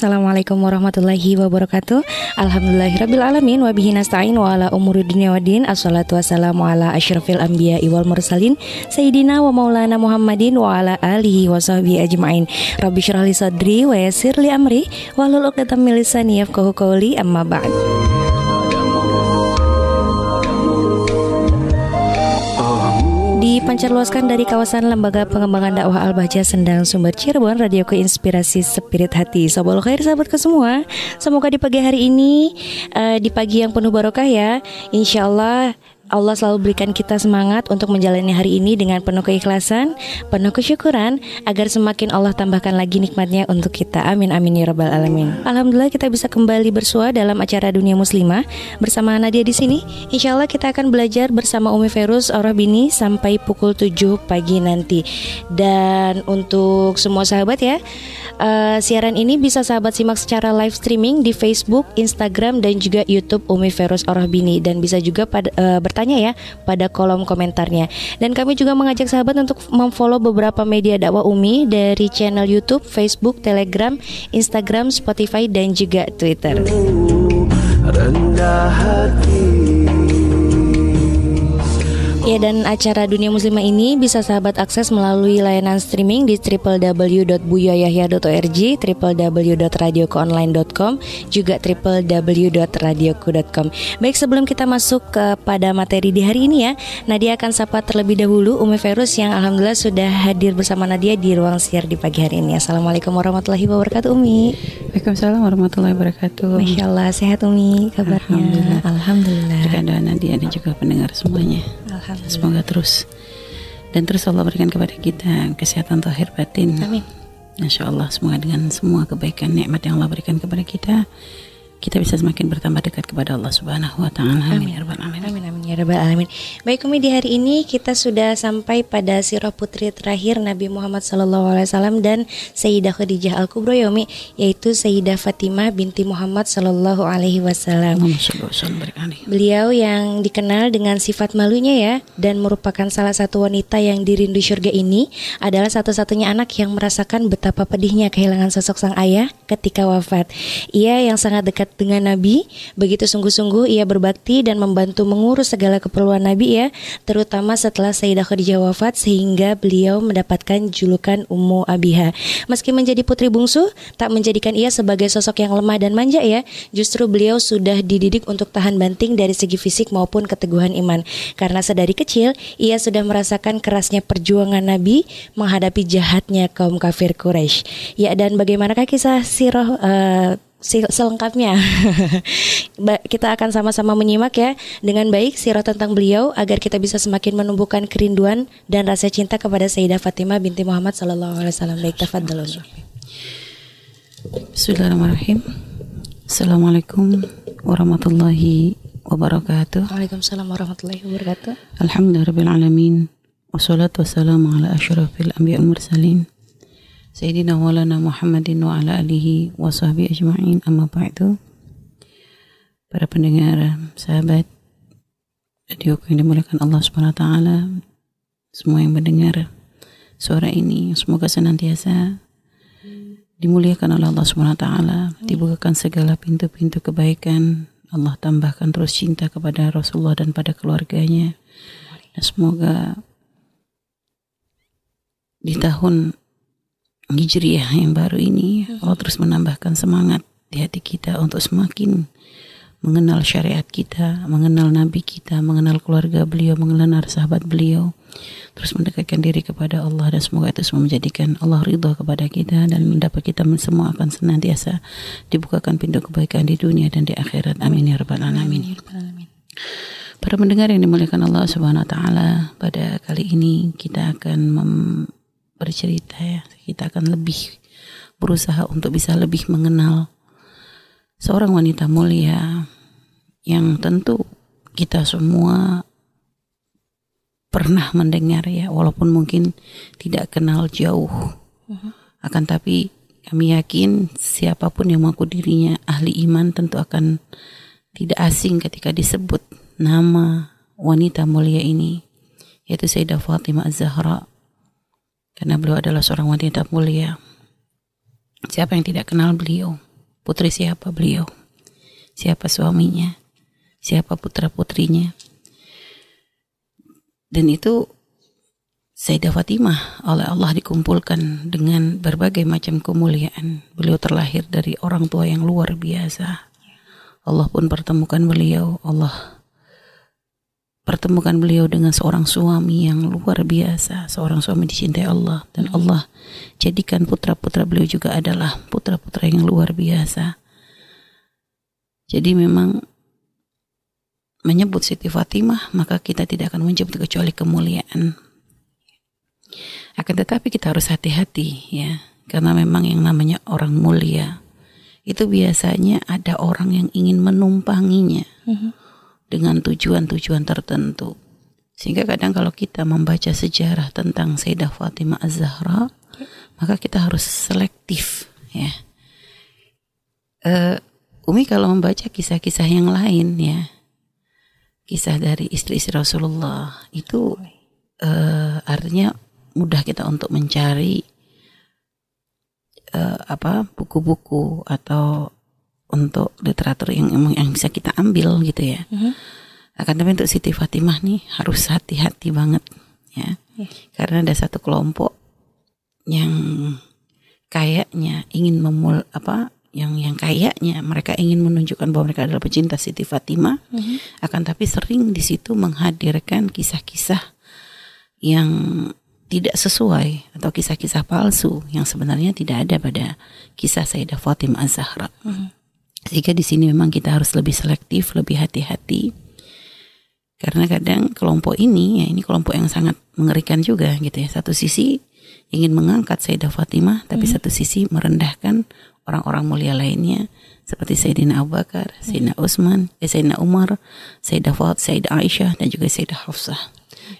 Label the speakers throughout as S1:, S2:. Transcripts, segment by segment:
S1: Assalamualaikum warahmatullahi wabarakatuh. Alhamdulillahirrabbilalamin Wabihi nasta'in wa ala umuri dunia wa din. Assalatu wassalamu ala asyrafil anbiya wal mursalin Sayyidina wa maulana Muhammadin Wa ala alihi wa sahbihi ajma'in. Rabbi syurahli sadri wa yasir li amri Wahlul uqdatam min lisani yafqahu qawli amma ba'd Dipancarluaskan dari kawasan Lembaga Pengembangan Dakwah Al-Bahjah Sendang Sumber Cirebon Radio Keinspirasi Spirit Hati. Sobat khair sahabatku semua Semoga di pagi hari ini eh, Di pagi yang penuh barokah ya. Insya Allah selalu berikan kita semangat untuk menjalani hari ini dengan penuh keikhlasan, penuh kesyukuran, agar semakin Allah tambahkan lagi nikmatnya untuk kita. Amin amin ya rabbal alamin. Alhamdulillah kita bisa kembali bersua dalam acara Dunia Muslimah bersama Nadia di sini. Insya Allah kita akan belajar bersama Umi Ferus Bini sampai pukul 7 pagi nanti. Dan untuk semua sahabat ya, eh, siaran ini bisa sahabat simak secara live streaming di Facebook, Instagram dan juga YouTube Umi Ferus Bini dan bisa juga pada, eh, bertanya ya pada kolom komentarnya. Dan kami juga mengajak sahabat untuk memfollow beberapa media dakwah Umi dari channel YouTube, Facebook, Telegram, Instagram, Spotify dan juga Twitter.
S2: rendah hati
S1: Ya dan acara Dunia Muslimah ini bisa sahabat akses melalui layanan streaming di www.buyayahya.org, www.radiokoonline.com, juga www.radioku.com. Baik sebelum kita masuk kepada materi di hari ini ya, Nadia akan sapa terlebih dahulu Umi Ferus yang alhamdulillah sudah hadir bersama Nadia di ruang siar di pagi hari ini. Assalamualaikum warahmatullahi wabarakatuh Umi.
S3: Waalaikumsalam warahmatullahi wabarakatuh.
S1: Masya Allah sehat Umi kabarnya.
S3: Alhamdulillah.
S1: Alhamdulillah.
S3: Berkah Nadia dan juga pendengar semuanya.
S1: Alhamdulillah.
S3: Semoga terus dan terus Allah berikan kepada kita kesehatan zahir batin.
S1: Amin.
S3: Insya Allah semoga dengan semua kebaikan nikmat yang Allah berikan kepada kita kita bisa semakin bertambah dekat kepada Allah Subhanahu wa taala. Amin ya rabbal alamin.
S1: Amin amin ya rabbal alamin. Baik Umi di hari ini kita sudah sampai pada sirah putri terakhir Nabi Muhammad sallallahu alaihi wasallam dan Sayyidah Khadijah Al Kubra ya Umi yaitu Sayyidah Fatimah binti Muhammad sallallahu alaihi wasallam. Beliau yang dikenal dengan sifat malunya ya dan merupakan salah satu wanita yang dirindu surga ini adalah satu-satunya anak yang merasakan betapa pedihnya kehilangan sosok sang ayah ketika wafat. Ia yang sangat dekat dengan Nabi, begitu sungguh-sungguh ia berbakti dan membantu mengurus segala keperluan Nabi ya, terutama setelah Sayyidah Khadijah wafat sehingga beliau mendapatkan julukan Ummu Abiha. Meski menjadi putri bungsu, tak menjadikan ia sebagai sosok yang lemah dan manja ya, justru beliau sudah dididik untuk tahan banting dari segi fisik maupun keteguhan iman. Karena sedari kecil, ia sudah merasakan kerasnya perjuangan Nabi menghadapi jahatnya kaum kafir Quraisy. Ya dan bagaimanakah kisah sirah uh, selengkapnya. kita akan sama-sama menyimak ya dengan baik sirah tentang beliau agar kita bisa semakin menumbuhkan kerinduan dan rasa cinta kepada Sayyidah Fatimah binti Muhammad sallallahu alaihi wasallam. Baik, tafadhalun.
S3: Bismillahirrahmanirrahim. Assalamualaikum warahmatullahi wabarakatuh.
S1: Waalaikumsalam warahmatullahi wabarakatuh.
S3: Alhamdulillah alamin. Wassalatu wassalamu ala asyrafil anbiya mursalin. Sayyidina walana Muhammadin wa ala alihi wa sahbihi ajma'in. Amma ba'du. Para pendengar, sahabat Radio yang dimuliakan Allah subhanahu wa ta'ala Semua yang mendengar suara ini Semoga senantiasa dimuliakan oleh Allah subhanahu wa ta'ala Dibukakan segala pintu-pintu kebaikan Allah tambahkan terus cinta kepada Rasulullah dan pada keluarganya. Dan semoga di tahun Hijriah yang baru ini Allah terus menambahkan semangat di hati kita untuk semakin mengenal syariat kita, mengenal Nabi kita, mengenal keluarga beliau, mengenal sahabat beliau, terus mendekatkan diri kepada Allah dan semoga itu semua menjadikan Allah ridha kepada kita dan mendapat kita semua akan senantiasa dibukakan pintu kebaikan di dunia dan di akhirat. Amin ya rabbal alamin. Para pendengar yang dimuliakan Allah Subhanahu wa taala, pada kali ini kita akan mem- bercerita ya. Kita akan lebih berusaha untuk bisa lebih mengenal seorang wanita mulia yang tentu kita semua pernah mendengar ya walaupun mungkin tidak kenal jauh. Akan tapi kami yakin siapa pun yang mengaku dirinya ahli iman tentu akan tidak asing ketika disebut nama wanita mulia ini yaitu Sayyidah Fatimah Az-Zahra karena beliau adalah seorang wanita mulia. Siapa yang tidak kenal beliau? Putri siapa beliau? Siapa suaminya? Siapa putra-putrinya? Dan itu Sayyidah Fatimah oleh Allah dikumpulkan dengan berbagai macam kemuliaan. Beliau terlahir dari orang tua yang luar biasa. Allah pun pertemukan beliau. Allah pertemukan beliau dengan seorang suami yang luar biasa, seorang suami dicintai Allah dan Allah jadikan putra-putra beliau juga adalah putra-putra yang luar biasa. Jadi memang menyebut Siti Fatimah maka kita tidak akan menyebut kecuali kemuliaan. Akan tetapi kita harus hati-hati ya, karena memang yang namanya orang mulia itu biasanya ada orang yang ingin menumpanginya. Uh -huh dengan tujuan-tujuan tertentu. Sehingga kadang kalau kita membaca sejarah tentang Sayyidah Fatimah Az-Zahra, maka kita harus selektif ya. Uh, Umi kalau membaca kisah-kisah yang lain ya, kisah dari istri-istri Rasulullah itu uh, artinya mudah kita untuk mencari uh, apa buku-buku atau untuk literatur yang yang bisa kita ambil gitu ya. Uh-huh. Akan tapi untuk Siti Fatimah nih harus hati-hati banget ya. Karena ada satu kelompok yang kayaknya ingin memul apa yang yang kayaknya mereka ingin menunjukkan bahwa mereka adalah pecinta Siti Fatimah akan tapi sering di situ menghadirkan kisah-kisah yang tidak sesuai atau kisah-kisah palsu yang sebenarnya tidak ada pada kisah Sayyidah Fatimah Az-Zahra. Sehingga di sini memang kita harus lebih selektif, lebih hati-hati. Karena kadang kelompok ini, ya ini kelompok yang sangat mengerikan juga gitu ya. Satu sisi ingin mengangkat Sayyidah Fatimah, tapi satu sisi merendahkan orang-orang mulia lainnya seperti Sayyidina Abu Bakar, Sayyidina Utsman, eh, Sayyidina Umar, Sayyidah Fat, Sayyidah Aisyah dan juga Sayyidah Hafsah.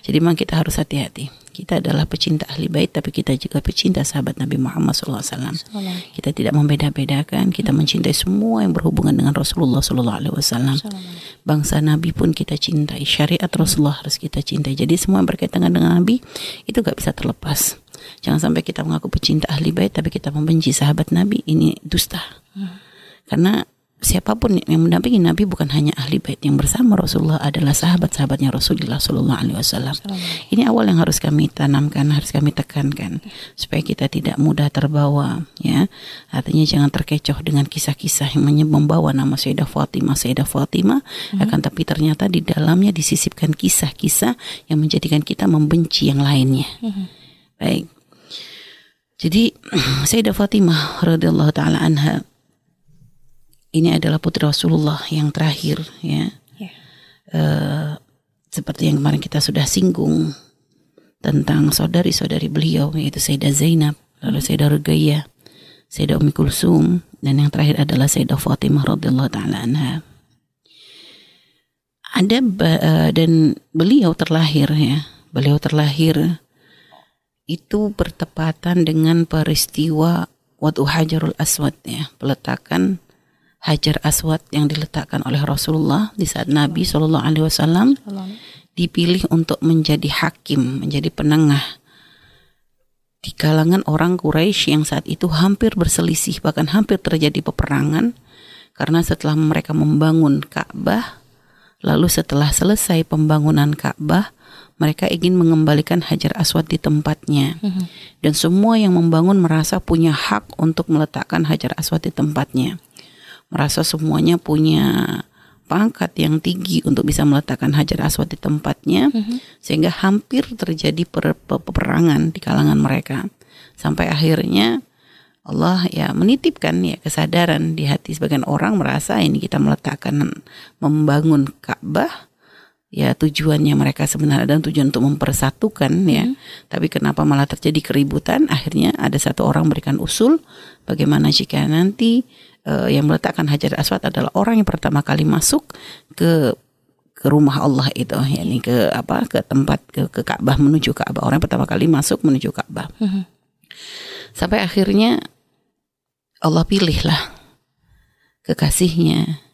S3: Jadi memang kita harus hati-hati. Kita adalah pecinta ahli bait, tapi kita juga pecinta sahabat Nabi Muhammad SAW. Kita tidak membeda-bedakan. Kita mencintai semua yang berhubungan dengan Rasulullah SAW. Bangsa Nabi pun kita cintai. Syariat Rasulullah harus kita cintai. Jadi semua yang berkaitan dengan Nabi itu gak bisa terlepas. Jangan sampai kita mengaku pecinta ahli bait, tapi kita membenci sahabat Nabi. Ini dusta. Karena siapa pun yang mendampingi Nabi bukan hanya ahli bait yang bersama Rasulullah adalah sahabat-sahabatnya Rasulullah Shallallahu Alaihi Wasallam. Ini awal yang harus kami tanamkan, harus kami tekankan supaya kita tidak mudah terbawa, ya. Artinya jangan terkecoh dengan kisah-kisah yang membawa nama Sayyidah Fatimah, Sayyidah Fatimah, akan tapi ternyata di dalamnya disisipkan kisah-kisah yang menjadikan kita membenci yang lainnya. Baik. Jadi Sayyidah Fatimah radhiyallahu taala anha ini adalah putri Rasulullah yang terakhir ya. Eh, seperti yang kemarin kita sudah singgung tentang saudari-saudari beliau yaitu Sayyidah Zainab, lalu Sayyidah Ruqayyah, Sayyidah Ummi Kulsum dan yang terakhir adalah Sayyidah Fatimah radhiyallahu taala anha. Ada eh, dan beliau terlahir ya. Beliau terlahir itu bertepatan dengan peristiwa Wadu Hajarul Aswad ya, peletakan Hajar Aswad yang diletakkan oleh Rasulullah di saat Nabi Shallallahu Alaihi Wasallam dipilih untuk menjadi hakim, menjadi penengah. Di kalangan orang Quraisy yang saat itu hampir berselisih bahkan hampir terjadi peperangan karena setelah mereka membangun Ka'bah lalu setelah selesai pembangunan Ka'bah mereka ingin mengembalikan Hajar Aswad di tempatnya. Dan semua yang membangun merasa punya hak untuk meletakkan Hajar Aswad di tempatnya merasa semuanya punya pangkat yang tinggi untuk bisa meletakkan Hajar Aswad di tempatnya sehingga hampir terjadi per- pe- peperangan di kalangan mereka. Sampai akhirnya Allah ya menitipkan ya kesadaran di hati sebagian orang merasa ini kita meletakkan membangun Ka'bah ya tujuannya mereka sebenarnya dan tujuan untuk mempersatukan ya. Tapi kenapa malah terjadi keributan? Akhirnya ada satu orang memberikan usul bagaimana jika nanti eh, yang meletakkan Hajar Aswad adalah orang yang pertama kali masuk ke ke rumah Allah itu. Yakni ke apa ke tempat ke ke Ka'bah menuju Ka'bah. Orang yang pertama kali masuk menuju Ka'bah. Sampai akhirnya Allah pilihlah kekasihnya.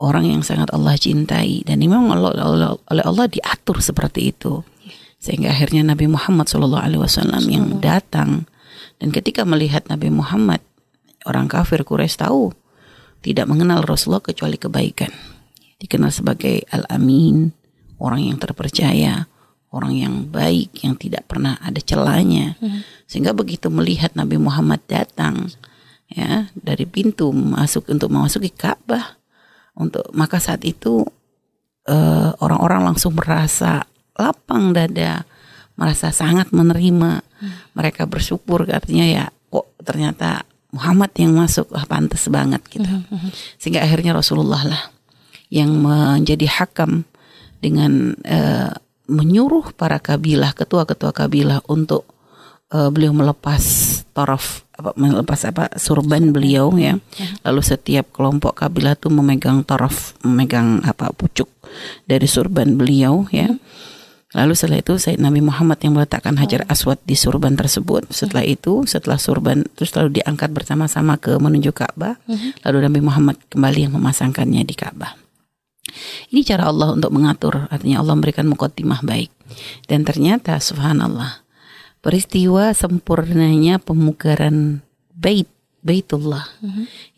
S3: Orang yang sangat Allah cintai. Dan memang Allah- Allah- oleh Allah diatur seperti itu. Sehingga akhirnya Nabi Muhammad SAW yang datang. Dan ketika melihat Nabi Muhammad orang kafir Quraisy tahu tidak mengenal Rasulullah kecuali kebaikan. Dikenal sebagai Al-Amin orang yang terpercaya orang yang baik yang tidak pernah ada celahnya. Sehingga begitu melihat Nabi Muhammad datang ya dari pintu masuk untuk memasuki Ka'bah untuk maka saat itu eh, orang-orang langsung merasa lapang dada merasa sangat menerima. Mereka bersyukur artinya ya kok ternyata Muhammad yang masuk wah pantas banget gitu. Sehingga akhirnya Rasulullah lah yang menjadi hakam dengan eh, menyuruh para kabilah ketua-ketua kabilah untuk eh, beliau melepas taraf apa melepas apa surban beliau ya. Lalu setiap kelompok kabilah tuh memegang taraf memegang apa pucuk dari surban beliau ya lalu setelah itu Sayyid Nabi Muhammad yang meletakkan hajar aswad di surban tersebut. Setelah itu setelah surban terus lalu diangkat bersama-sama ke menuju Ka'bah lalu Nabi Muhammad kembali yang memasangkannya di Ka'bah. Ini cara Allah untuk mengatur, artinya Allah memberikan mukotimah baik. Dan ternyata subhanallah, peristiwa sempurnanya pemugaran bait Baitullah.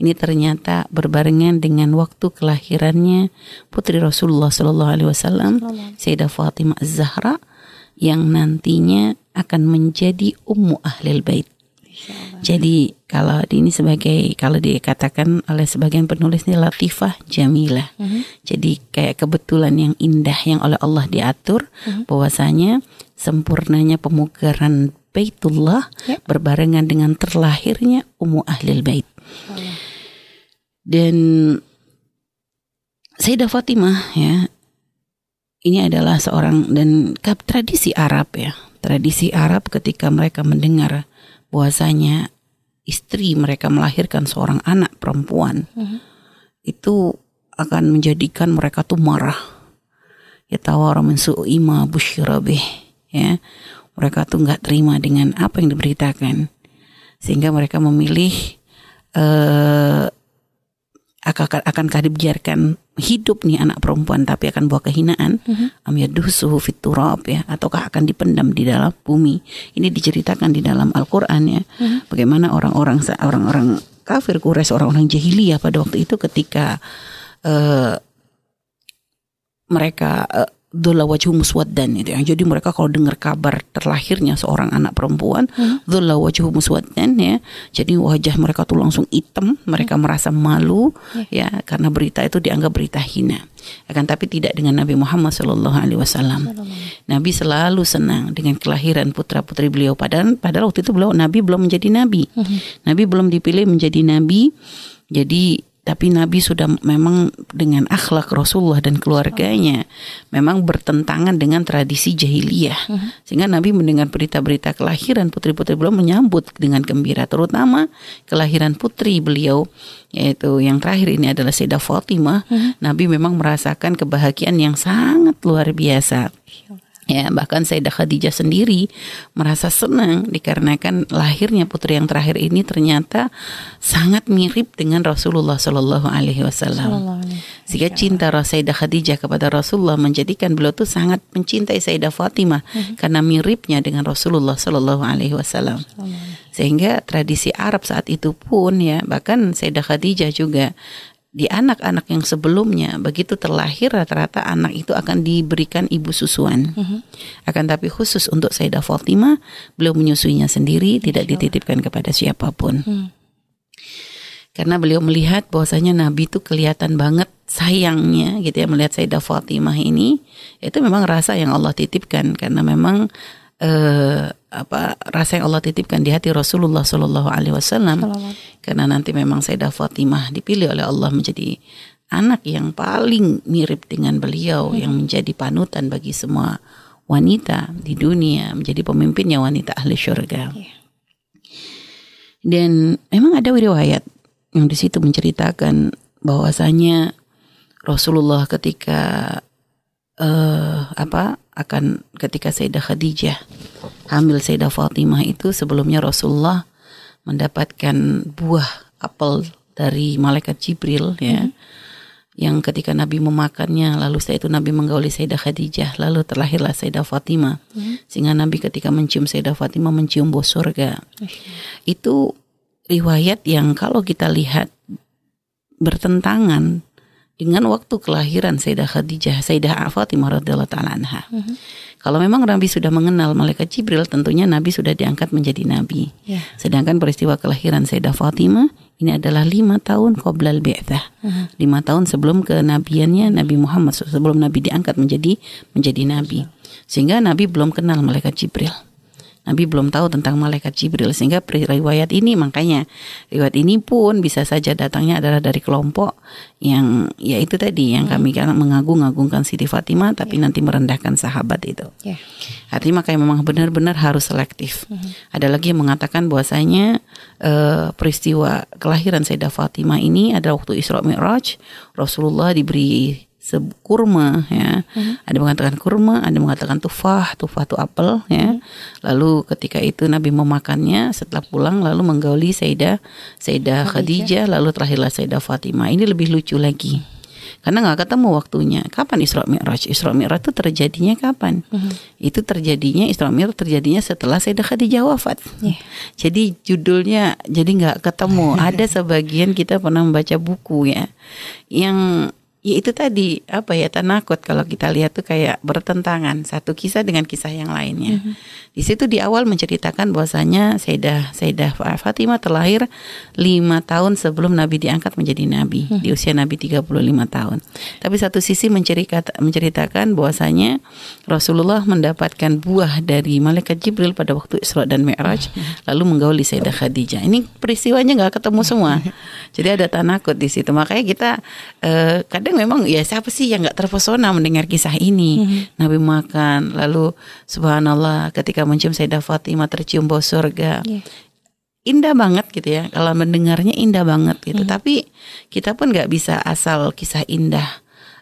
S3: Ini ternyata berbarengan dengan waktu kelahirannya putri Rasulullah Shallallahu Alaihi Wasallam, Sayyidah Fatimah Az-Zahra, yang nantinya akan menjadi ummu ahlil bait. Jadi kalau ini sebagai kalau dikatakan oleh sebagian penulis ini latifah jamilah. Jadi kayak kebetulan yang indah yang oleh Allah diatur bahwasanya sempurnanya pemugaran Baitullah berbarengan dengan terlahirnya ummu ahlil bait. Dan Sayyidah Fatimah ya ini adalah seorang dan tradisi Arab ya. Tradisi Arab ketika mereka mendengar bahwasanya istri mereka melahirkan seorang anak perempuan itu akan menjadikan mereka tuh marah. Ya tawara min su'i ma busyira bih, ya. Mereka tuh nggak terima dengan apa yang diberitakan. Sehingga mereka memilih eh akan akankah dibiarkan hidup nih anak perempuan tapi akan bawa kehinaan? Am yadusuhu fit turab ya ataukah akan dipendam di dalam bumi? Ini diceritakan di dalam Al-Qur'an ya. Bagaimana orang-orang orang-orang kafir Quraisy orang-orang jahiliyah pada waktu itu ketika eh, mereka uh, Dhulla wajhu muswaddan itu yang jadi mereka kalau dengar kabar terlahirnya seorang anak perempuan dhulla wajhu muswaddan ya jadi wajah mereka tuh langsung hitam mereka merasa malu ya. karena berita itu dianggap berita hina. Akan tapi tidak dengan Nabi Muhammad Shallallahu Alaihi Wasallam. Nabi selalu senang dengan kelahiran putra putri beliau. Padahal padahal waktu itu beliau Nabi belum menjadi Nabi. Nabi belum dipilih menjadi Nabi. Jadi tapi Nabi sudah memang dengan akhlak Rasulullah dan keluarganya memang bertentangan dengan tradisi jahiliyah. Sehingga Nabi mendengar berita-berita kelahiran putri-putri beliau menyambut dengan gembira. Terutama kelahiran putri beliau yaitu yang terakhir ini adalah Sayyidah Fatimah. Nabi memang merasakan kebahagiaan yang sangat luar biasa Ya, bahkan Sayyidah Khadijah sendiri merasa senang dikarenakan lahirnya putri yang terakhir ini ternyata sangat mirip dengan Rasulullah Shallallahu Alaihi Wasallam. Sehingga cinta Sayyidah Khadijah kepada Rasulullah menjadikan beliau tuh sangat mencintai Sayyidah Fatimah karena miripnya dengan Rasulullah Shallallahu Alaihi Wasallam. Sehingga tradisi Arab saat itu pun ya bahkan Sayyidah Khadijah juga di anak-anak yang sebelumnya begitu terlahir rata-rata anak itu akan diberikan ibu susuan. Akan tapi khusus untuk Sayyidah Fatimah beliau menyusuinya sendiri tidak dititipkan kepada siapa pun. Karena beliau melihat bahwasanya Nabi itu kelihatan banget sayangnya gitu ya melihat Sayyidah Fatimah ini itu memang rasa yang Allah titipkan karena memang eh, apa rasa yang Allah titipkan di hati Rasulullah Shallallahu Alaihi Wasallam. Karena nanti memang Sayyidah Fatimah dipilih oleh Allah menjadi anak yang paling mirip dengan beliau yang menjadi panutan bagi semua wanita di dunia menjadi pemimpinnya wanita ahli syurga. Dan memang ada riwayat yang di situ menceritakan bahwasanya Rasulullah ketika eh apa akan ketika Sayyidah Khadijah hamil Sayyidah Fatimah itu sebelumnya Rasulullah mendapatkan buah apel dari malaikat Jibril ya yang ketika Nabi memakannya lalu setelah itu Nabi menggauli Sayyidah Khadijah lalu terlahirlah Sayyidah Fatimah. Sehingga Nabi ketika mencium Sayyidah Fatimah mencium bau surga. Itu riwayat yang kalau kita lihat bertentangan dengan waktu kelahiran Sayyidah Khadijah, Sayyidah Fatimah radhiyallahu taala anha. Kalau memang Nabi sudah mengenal malaikat Jibril, tentunya Nabi sudah diangkat menjadi nabi.
S1: Ya.
S3: Sedangkan peristiwa kelahiran Sayyidah Fatimah ini adalah lima tahun qoblal bi'tsah. Lima tahun sebelum kenabiannya Nabi Muhammad sebelum Nabi diangkat menjadi menjadi nabi. Sehingga Nabi belum kenal malaikat Jibril. Nabi belum tahu tentang malaikat Jibril sehingga riwayat ini makanya riwayat ini pun bisa saja datangnya adalah dari kelompok yang ya itu tadi yang kami kan mengagung-agungkan Siti Fatimah tapi nanti merendahkan sahabat itu.
S1: Ya.
S3: Artinya makanya memang benar-benar harus selektif. Ada lagi yang mengatakan bahwasanya eh, peristiwa kelahiran Sayyidah Fatimah ini adalah waktu Isra Mi'raj Rasulullah diberi kurma ya. Ada yang mengatakan kurma, ada mengatakan tufah, tufah itu apel ya. Lalu ketika itu Nabi memakannya setelah pulang lalu menggauli Sayyidah Sayyidah Khadijah lalu terakhirlah Sayyidah Fatimah. Ini lebih lucu lagi. Karena nggak ketemu waktunya. Kapan Isra Mi'raj? Isra Mi'raj itu terjadinya kapan?
S1: Mhm.
S3: Itu terjadinya Isra Mi'raj terjadinya setelah Sayyidah Khadijah wafat.
S1: Iya.
S3: Jadi judulnya jadi nggak ketemu. Ada sebagian kita pernah membaca buku ya yang ya itu tadi apa ya tanakut kalau kita lihat tuh kayak bertentangan satu kisah dengan kisah yang lainnya. Di situ di awal menceritakan bahwasanya Sayyidah Sayyidah Fatimah terlahir lima tahun sebelum Nabi diangkat menjadi nabi di usia Nabi 35 tahun. Tapi satu sisi menceritakan menceritakan bahwasanya Rasulullah mendapatkan buah dari malaikat Jibril pada waktu Isra dan Mi'raj lalu menggauli Sayyidah Khadijah. Ini peristiwanya nggak ketemu semua. Jadi ada tanakut di situ. Makanya kita eh, kadang memang ya siapa sih yang nggak terpesona mendengar kisah ini. Nabi makan lalu subhanallah ketika mencium Sayyidah Fatimah tercium bau surga.
S1: Iya.
S3: Indah banget gitu ya. Kalau mendengarnya indah banget gitu. Tapi kita pun nggak bisa asal kisah indah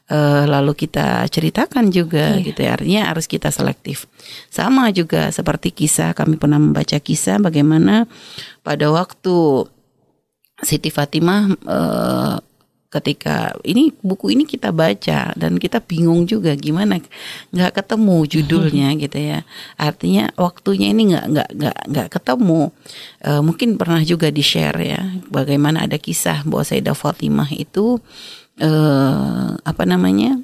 S3: eh, lalu kita ceritakan juga
S1: Iya.
S3: gitu ya. Artinya harus kita selektif. Sama juga seperti kisah kami pernah membaca kisah bagaimana pada waktu Siti Fatimah eh, ketika ini buku ini kita baca dan kita bingung juga gimana nggak ketemu judulnya gitu ya. Artinya waktunya ini nggak nggak nggak nggak ketemu. Eh, mungkin pernah juga di share ya bagaimana ada kisah bahwa Sayyidah Fatimah itu eh, apa namanya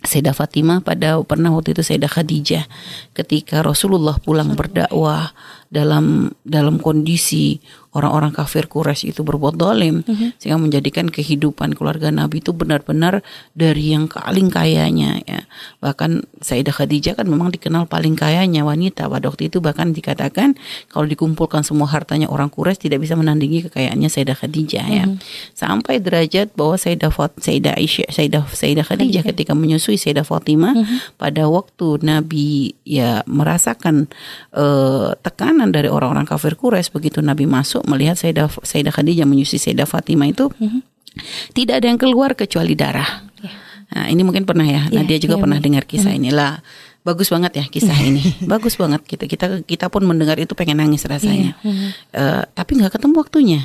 S3: Sayyidah Fatimah pada pernah waktu itu Sayyidah Khadijah ketika Rasulullah pulang berdakwah dalam dalam kondisi orang-orang kafir Quraisy itu berbuat dolim sehingga menjadikan kehidupan keluarga Nabi itu benar-benar dari yang paling kayanya ya. Bahkan Sayyidah Khadijah kan memang dikenal paling kayanya wanita. Pada waktu itu bahkan dikatakan kalau dikumpulkan semua hartanya orang Quraisy tidak bisa menandingi kekayaannya Sayyidah Khadijah ya. Sampai derajat bahwa Sayyidah Fat Sayyidah Aisyah Sayyidah Sayyidah Khadijah ketika menyusui Sayyidah Fatimah pada waktu Nabi ya merasakan eh, tekanan dari orang-orang kafir Quraisy begitu Nabi masuk melihat Sayyidah Sayyidah Khadijah menyusui Sayyidah Fatimah itu tidak ada yang keluar kecuali darah. Nah, ini mungkin pernah ya.
S1: Iya,
S3: Nadia juga
S1: iya,
S3: pernah
S1: Bu.
S3: dengar kisah inilah. Bagus banget ya kisah ini. Bagus banget kita kita kita pun mendengar itu pengen nangis rasanya. Eh, tapi nggak ketemu waktunya.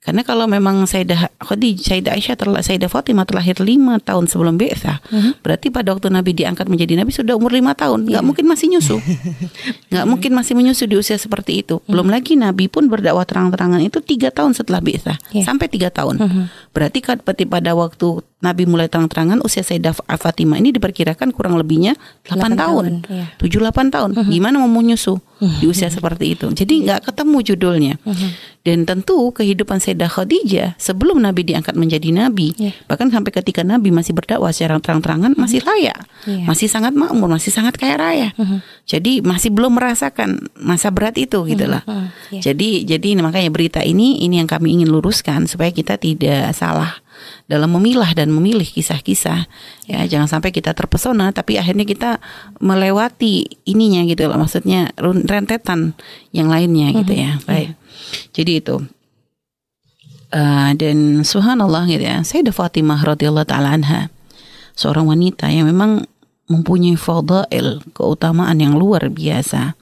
S3: Karena kalau memang Sayyidah Khadijah, Sayyidah Aisyah, terla, Sayyidah Fatimah terlahir lima tahun sebelum Bi'tsah, berarti pada waktu Nabi diangkat menjadi Nabi sudah umur lima tahun, nggak mungkin masih nyusu, nggak mungkin masih menyusu di usia seperti itu. Belum lagi Nabi pun berdakwah terang-terangan itu tiga tahun setelah Bi'tsah,
S1: Iya.
S3: sampai tiga tahun. Berarti kan berarti pada waktu Nabi mulai terang-terangan usia Sayyidah Fatimah ini diperkirakan kurang lebihnya 8
S1: Delapan
S3: tahun,
S1: tahun, iya.
S3: 7-8 tahun. Gimana mau menyusu di usia seperti itu? Jadi nggak ketemu judulnya. Dan tentu kehidupan Sayyidah Khadijah sebelum Nabi diangkat menjadi Nabi,
S1: Iya.
S3: bahkan sampai ketika Nabi masih berdakwah secara terang-terangan masih layak,
S1: Iya.
S3: masih sangat makmur, masih sangat kaya raya. Jadi masih belum merasakan masa berat itu gitulah.
S1: Iya.
S3: Jadi jadi makanya berita ini ini yang kami ingin luruskan supaya kita tidak salah dalam memilah dan memilih kisah-kisah. Ya jangan sampai kita terpesona tapi akhirnya kita melewati ininya gitu loh maksudnya rentetan yang lainnya gitu ya. Baik. Jadi itu. Eh, dan subhanallah gitu ya Sayyidah Fatimah radhiyallahu taala anha seorang wanita yang memang mempunyai fadail keutamaan yang luar biasa.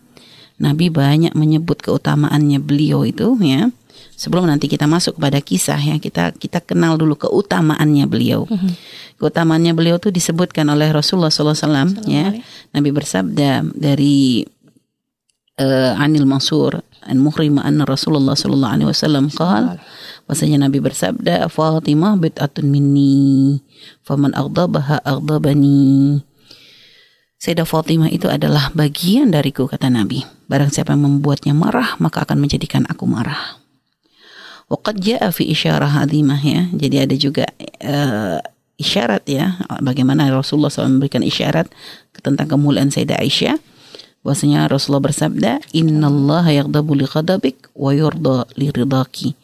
S3: Nabi banyak menyebut keutamaannya beliau itu ya. Sebelum nanti kita masuk kepada kisah ya, kita kita kenal dulu keutamaannya beliau. Keutamaannya beliau itu disebutkan oleh Rasulullah SAW ya. Nabi bersabda dari eh, Anil Mansur an Muhrim anna Rasulullah sallallahu alaihi wasallam qala bahwasanya Nabi bersabda Fatimah bid'atun minni faman aghdabaha aghdabani Sayyidah Fatimah itu adalah bagian dariku kata Nabi. Barang siapa yang membuatnya marah maka akan menjadikan aku marah. Waqad ja'a fi isyarah azimah ya. Jadi ada juga eh, isyarat ya bagaimana Rasulullah SAW memberikan isyarat tentang kemuliaan Sayyidah Aisyah bahwasanya Rasulullah bersabda innallaha yaghdabu li ghadabik wa yurda li ridaki.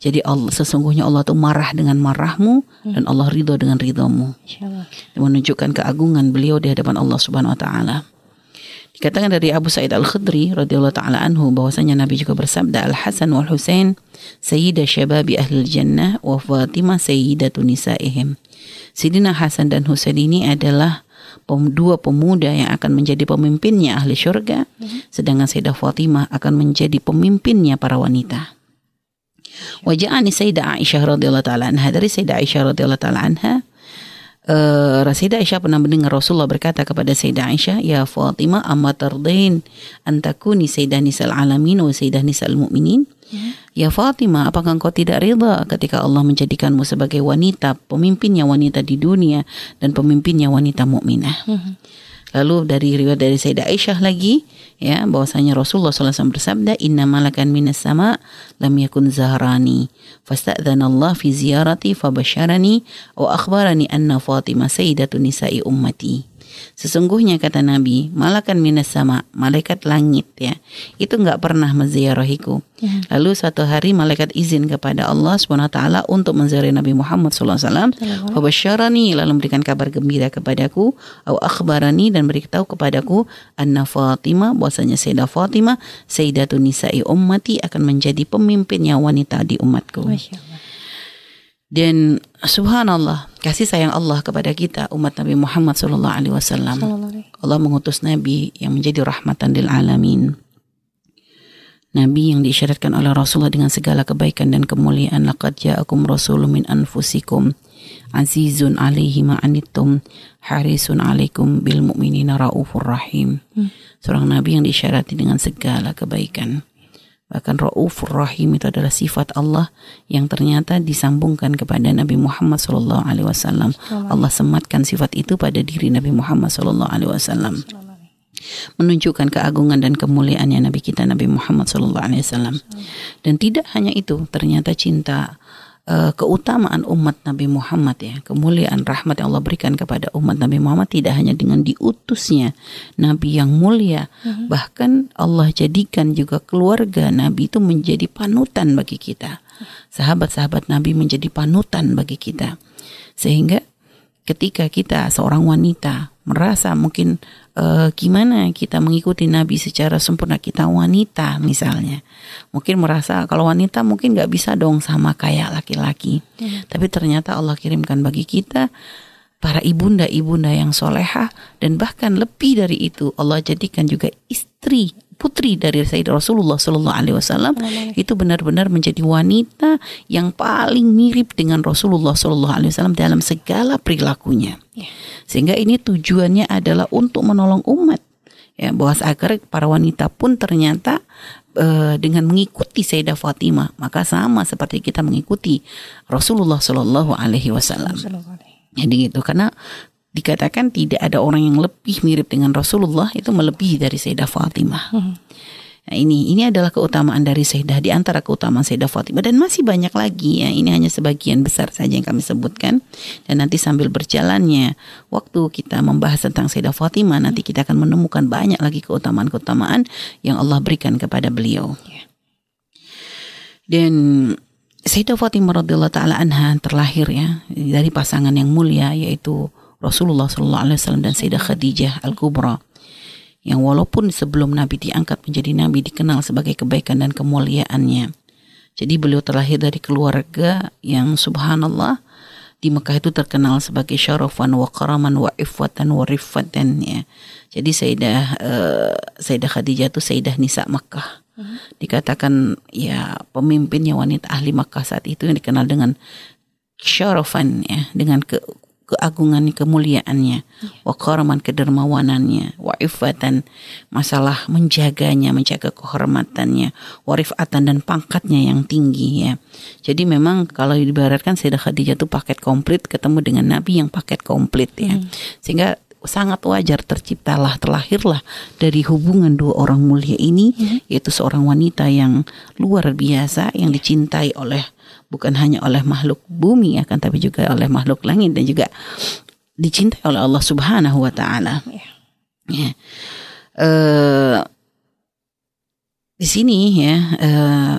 S3: Jadi Allah sesungguhnya Allah tuh marah dengan marahmu dan Allah ridho dengan ridhomu menunjukkan keagungan beliau di hadapan Allah Subhanahu wa taala. Dikatakan dari Abu Sa'id Al-Khudri radhiyallahu taala anhu bahwasanya Nabi juga bersabda Al Hasan wal Husain sayyida syababi ahli jannah wa Fatimah sayyidatu nisaihim. Sidina Hasan dan Husain ini adalah dua pemuda yang akan menjadi pemimpinnya ahli syurga, sedangkan Sayyidah Fatimah akan menjadi pemimpinnya para wanita. Waja'ani Sayyidah Aisyah radhiyallahu taala anha dari Sayyidah Aisyah radhiyallahu taala anha uh, Sayyidah Aisyah pernah mendengar Rasulullah berkata kepada Sayyidah Aisyah, "Ya Fatimah, amma tardain an takuni sayyidah nisal alamin wa sayyidah nisal mu'minin?" Ya Fatimah, apakah engkau tidak rida ketika Allah menjadikanmu sebagai wanita, pemimpinnya wanita di dunia dan pemimpinnya wanita mukminah? Lalu dari riwayat dari Sayyidah Aisyah lagi, ya bahwasanya Rasulullah SAW bersabda, Inna malakan minas sama lam yakun zahrani. Fasta'dhan Allah fi ziyarati fabasharani wa akhbarani anna Fatimah sayyidatu nisa'i ummati. Sesungguhnya kata Nabi, malakan minas sama, malaikat langit ya, itu nggak pernah menziarahiku. Ya. Lalu suatu hari malaikat izin kepada Allah swt untuk menziarahi Nabi Muhammad SAW. Fabasyarani lalu memberikan kabar gembira kepadaku, au akhbarani dan beritahu kepadaku, anna Fatimah, bahwasanya Sayyidah Fatimah, Sayyidatu Nisa'i ummati akan menjadi pemimpinnya wanita di umatku. Masya Allah. Dan subhanallah, kasih sayang Allah kepada kita umat Nabi Muhammad sallallahu alaihi wasallam. Allah mengutus nabi yang menjadi rahmatan lil alamin. Nabi yang diisyaratkan oleh Rasulullah dengan segala kebaikan dan kemuliaan laqad ja'akum rasulun min anfusikum azizun alaihi ma anittum harisun alaikum bil mu'minina raufur rahim. Hmm. Seorang nabi yang diisyarati dengan segala kebaikan. Bahkan Ra'ufur Rahim itu adalah sifat Allah yang ternyata disambungkan kepada Nabi Muhammad SAW. Alaihi Wasallam. Allah sematkan sifat itu pada diri Nabi Muhammad SAW. Alaihi Wasallam. Menunjukkan keagungan dan kemuliaannya Nabi kita Nabi Muhammad SAW. Dan tidak hanya itu, ternyata cinta uh, keutamaan umat Nabi Muhammad ya, kemuliaan rahmat yang Allah berikan kepada umat Nabi Muhammad tidak hanya dengan diutusnya Nabi yang mulia, uh-huh. bahkan Allah jadikan juga keluarga Nabi itu menjadi panutan bagi kita. Sahabat-sahabat Nabi menjadi panutan bagi kita. Sehingga ketika kita seorang wanita merasa mungkin uh, gimana kita mengikuti Nabi secara sempurna? Kita wanita misalnya. Mungkin merasa kalau wanita mungkin nggak bisa dong sama kayak laki-laki. Hmm. tapi ternyata Allah kirimkan bagi kita para ibunda-ibunda yang soleha dan bahkan lebih dari itu Allah jadikan juga istri putri dari Rasulullah Sallallahu Alaihi Wasallam itu benar-benar menjadi wanita yang paling mirip dengan Rasulullah Sallallahu Alaihi Wasallam dalam segala perilakunya. Ya. Sehingga ini tujuannya adalah untuk menolong umat ya bahwa agar para wanita pun ternyata uh, dengan mengikuti Sayyidah Fatimah maka sama seperti kita mengikuti Rasulullah Sallallahu Alaihi Wasallam. Jadi itu karena dikatakan tidak ada orang yang lebih mirip dengan Rasulullah itu melebihi dari Sayyidah Fatimah. Hmm. Nah ini ini adalah keutamaan dari Sayyidah di antara keutamaan Sayyidah Fatimah dan masih banyak lagi ya. Ini hanya sebagian besar saja yang kami sebutkan dan nanti sambil berjalannya waktu kita membahas tentang Sayyidah Fatimah nanti kita akan menemukan banyak lagi keutamaan-keutamaan yang Allah berikan kepada beliau. Ya. Dan Sayyidah Fatimah radhiyallahu taala anha terlahir ya dari pasangan yang mulia yaitu Rasulullah Sallallahu Alaihi Wasallam dan Sayyidah Khadijah Al Kubra yang walaupun sebelum Nabi diangkat menjadi Nabi dikenal sebagai kebaikan dan kemuliaannya. Jadi beliau terlahir dari keluarga yang subhanallah di Mekah itu terkenal sebagai syarafan wa karaman wa ifwatan wa rifatan ya. Jadi Sayyidah uh, Sayyidah Khadijah itu Sayyidah Nisa Mekah. Hmm. Dikatakan ya pemimpinnya wanita ahli Makkah saat itu yang dikenal dengan syarafan ya dengan ke, keagungan kemuliaannya yeah. wa karaman kedermawanannya wa ifatan masalah menjaganya menjaga kehormatannya wa rifatan dan pangkatnya yang tinggi ya jadi memang kalau dibaratkan Sayyidah Khadijah itu paket komplit ketemu dengan Nabi yang paket komplit ya mm. sehingga sangat wajar terciptalah terlahirlah dari hubungan dua orang mulia ini mm. yaitu seorang wanita yang luar biasa yang dicintai oleh bukan hanya oleh makhluk bumi akan tapi juga oleh makhluk langit dan juga dicintai oleh Allah Subhanahu wa taala. Ya. ya. Uh, di sini ya uh,